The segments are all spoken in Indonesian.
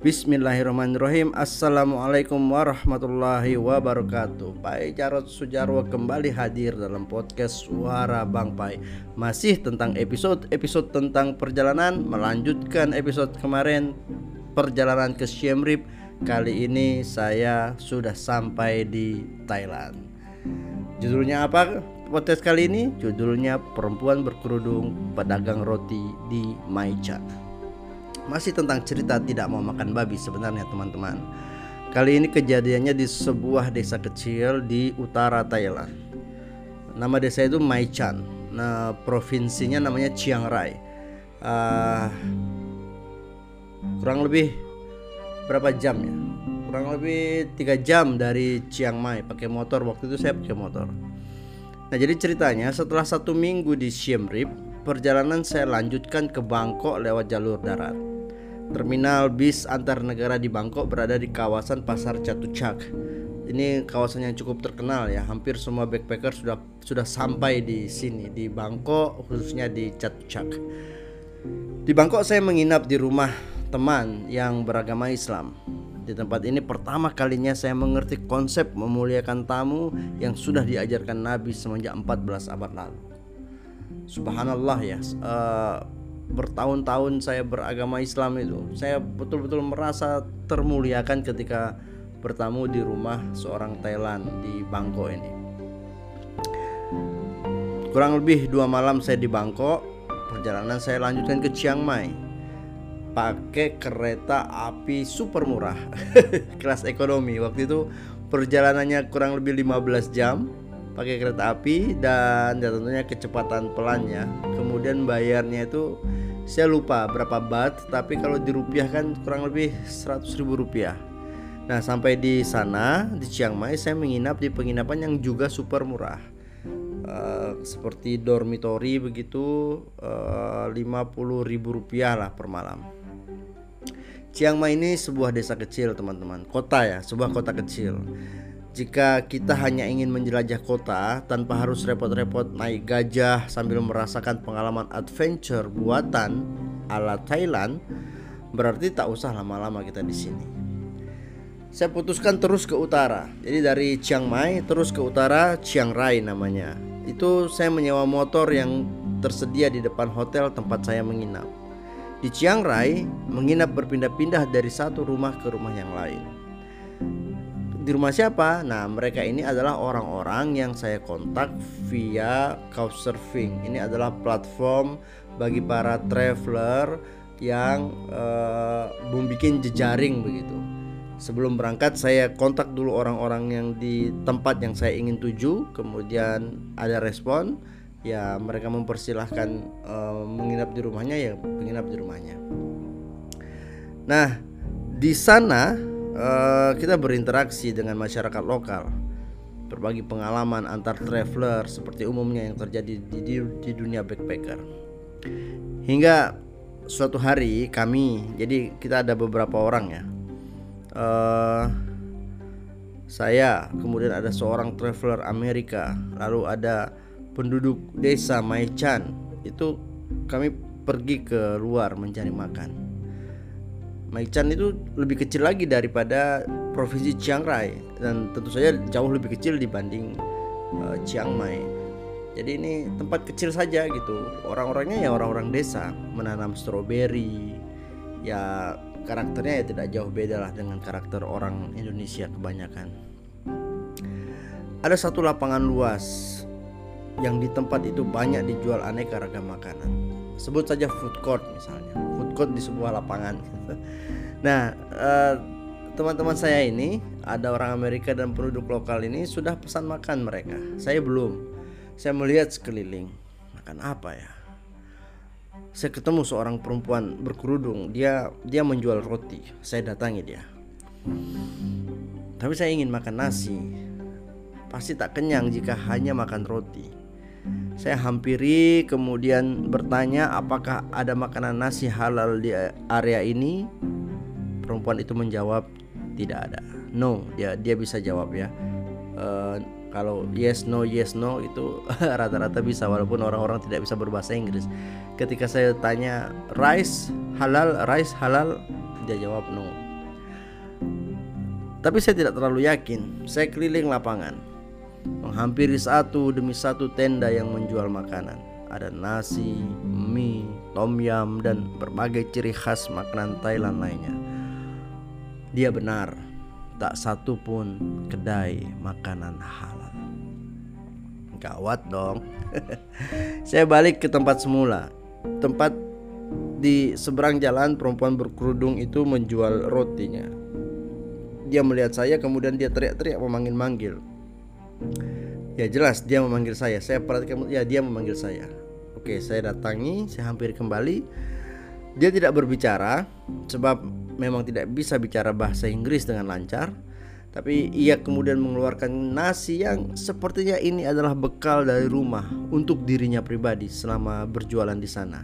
Bismillahirrahmanirrahim. Assalamualaikum warahmatullahi wabarakatuh. Pak Jarod Sujarwo kembali hadir dalam podcast Suara Bang Pai. Masih tentang episode-episode tentang perjalanan Melanjutkan episode kemarin Perjalanan ke Siem Reap. Kali ini saya sudah sampai di Thailand. Judulnya apa podcast kali ini? Judulnya Perempuan Berkerudung Pedagang Roti di Maichan masih tentang cerita tidak mau makan babi sebenarnya teman-teman. Kali ini kejadiannya di sebuah desa kecil di utara Thailand. Nama desa itu Mai Chan. Nah, provinsinya namanya Chiang Rai. Uh, kurang lebih berapa jam ya? Kurang lebih tiga jam dari Chiang Mai pakai motor. Waktu itu saya pakai motor. Nah, jadi ceritanya setelah satu minggu di Siem Reap, perjalanan saya lanjutkan ke Bangkok lewat jalur darat. Terminal bis antar negara di Bangkok berada di kawasan Pasar Catucak. Ini kawasan yang cukup terkenal ya. Hampir semua backpacker sudah sudah sampai di sini di Bangkok khususnya di Catucak. Di Bangkok saya menginap di rumah teman yang beragama Islam. Di tempat ini pertama kalinya saya mengerti konsep memuliakan tamu yang sudah diajarkan Nabi semenjak 14 abad lalu. Subhanallah ya. Uh, bertahun-tahun saya beragama Islam itu saya betul-betul merasa termuliakan ketika bertamu di rumah seorang Thailand di Bangkok ini. Kurang lebih dua malam saya di Bangkok perjalanan saya lanjutkan ke Chiang Mai. Pakai kereta api super murah kelas ekonomi. Waktu itu perjalanannya kurang lebih 15 jam pakai kereta api dan ya tentunya kecepatan pelannya. Kemudian bayarnya itu saya lupa berapa bat tapi kalau dirupiahkan kurang lebih 100 ribu rupiah. Nah sampai di sana di Chiang Mai saya menginap di penginapan yang juga super murah. Uh, seperti dormitory begitu uh, 50 ribu rupiah lah per malam. Chiang Mai ini sebuah desa kecil teman-teman. Kota ya sebuah kota kecil jika kita hanya ingin menjelajah kota tanpa harus repot-repot naik gajah sambil merasakan pengalaman adventure buatan ala Thailand, berarti tak usah lama-lama kita di sini. Saya putuskan terus ke utara. Jadi dari Chiang Mai terus ke utara Chiang Rai namanya. Itu saya menyewa motor yang tersedia di depan hotel tempat saya menginap. Di Chiang Rai, menginap berpindah-pindah dari satu rumah ke rumah yang lain di rumah siapa? Nah, mereka ini adalah orang-orang yang saya kontak via Couchsurfing. Ini adalah platform bagi para traveler yang uh, membuat jejaring begitu. Sebelum berangkat saya kontak dulu orang-orang yang di tempat yang saya ingin tuju, kemudian ada respon, ya mereka mempersilahkan uh, menginap di rumahnya ya menginap di rumahnya. Nah, di sana uh, kita berinteraksi dengan masyarakat lokal. Berbagi pengalaman antar traveler seperti umumnya yang terjadi di, di, di dunia backpacker. Hingga suatu hari kami jadi kita ada beberapa orang ya. Uh, saya kemudian ada seorang traveler Amerika lalu ada penduduk desa Maichan. Itu kami pergi ke luar mencari makan Maichan itu lebih kecil lagi daripada provinsi Chiang Rai dan tentu saja jauh lebih kecil dibanding uh, Chiang Mai. Jadi ini tempat kecil saja gitu. Orang-orangnya ya orang-orang desa menanam stroberi. Ya karakternya ya tidak jauh beda lah dengan karakter orang Indonesia kebanyakan. Ada satu lapangan luas yang di tempat itu banyak dijual aneka ragam makanan. Sebut saja food court misalnya. Food court di sebuah lapangan. Nah, uh, teman-teman saya ini ada orang Amerika dan penduduk lokal ini sudah pesan makan mereka. Saya belum. Saya melihat sekeliling. Makan apa ya? Saya ketemu seorang perempuan berkerudung. Dia dia menjual roti. Saya datangi dia. Tapi saya ingin makan nasi. Pasti tak kenyang jika hanya makan roti. Saya hampiri kemudian bertanya apakah ada makanan nasi halal di area ini? Perempuan itu menjawab tidak ada. No. Dia dia bisa jawab ya. Uh, kalau yes no yes no itu rata-rata bisa walaupun orang-orang tidak bisa berbahasa Inggris. Ketika saya tanya rice halal rice halal? Dia jawab no. Tapi saya tidak terlalu yakin. Saya keliling lapangan, menghampiri satu demi satu tenda yang menjual makanan. Ada nasi, mie, tom yum, dan berbagai ciri khas makanan Thailand lainnya. Dia benar, tak satu pun kedai makanan halal. Gawat dong. saya balik ke tempat semula. Tempat di seberang jalan perempuan berkerudung itu menjual rotinya. Dia melihat saya kemudian dia teriak-teriak memanggil-manggil. Ya jelas dia memanggil saya. Saya perhatikan ya dia memanggil saya. Oke, saya datangi, saya hampir kembali. Dia tidak berbicara sebab memang tidak bisa bicara bahasa Inggris dengan lancar. Tapi ia kemudian mengeluarkan nasi yang sepertinya ini adalah bekal dari rumah untuk dirinya pribadi selama berjualan di sana.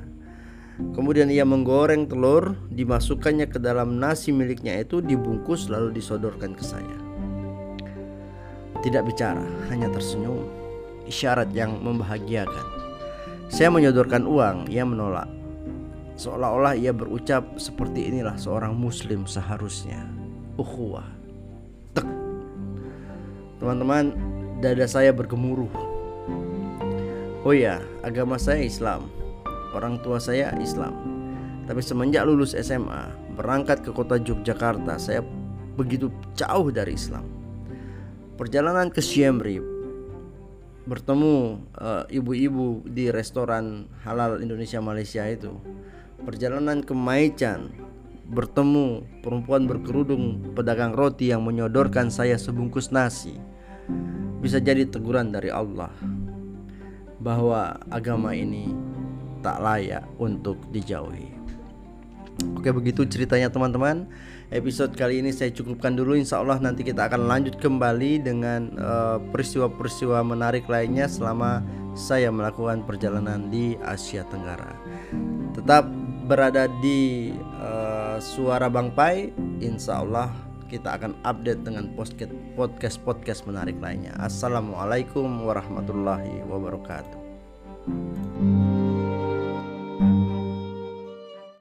Kemudian ia menggoreng telur, dimasukkannya ke dalam nasi miliknya itu dibungkus lalu disodorkan ke saya. Tidak bicara, hanya tersenyum. Isyarat yang membahagiakan. Saya menyodorkan uang, ia menolak. Seolah-olah ia berucap seperti inilah seorang muslim seharusnya. Ukhuwah. Tek. Teman-teman, dada saya bergemuruh. Oh ya, agama saya Islam Orang tua saya Islam. Tapi semenjak lulus SMA, berangkat ke kota Yogyakarta, saya begitu jauh dari Islam. Perjalanan ke Siem Reap bertemu eh, ibu-ibu uh, di restoran halal Indonesia Malaysia itu. Perjalanan ke Maichan bertemu perempuan berkerudung pedagang roti yang menyodorkan saya sebungkus nasi. Bisa jadi teguran dari Allah bahwa agama ini tak layak untuk dijauhi. Oke begitu ceritanya teman-teman. Episode kali ini saya cukupkan dulu. Insya Allah nanti kita akan lanjut kembali dengan eh, peristiwa-peristiwa uh, menarik lainnya Selama saya melakukan perjalanan di Asia Tenggara. Tetap berada di uh, Suara Bang Pai. Insya Allah kita akan update dengan podcast-podcast menarik lainnya. Assalamualaikum warahmatullahi wabarakatuh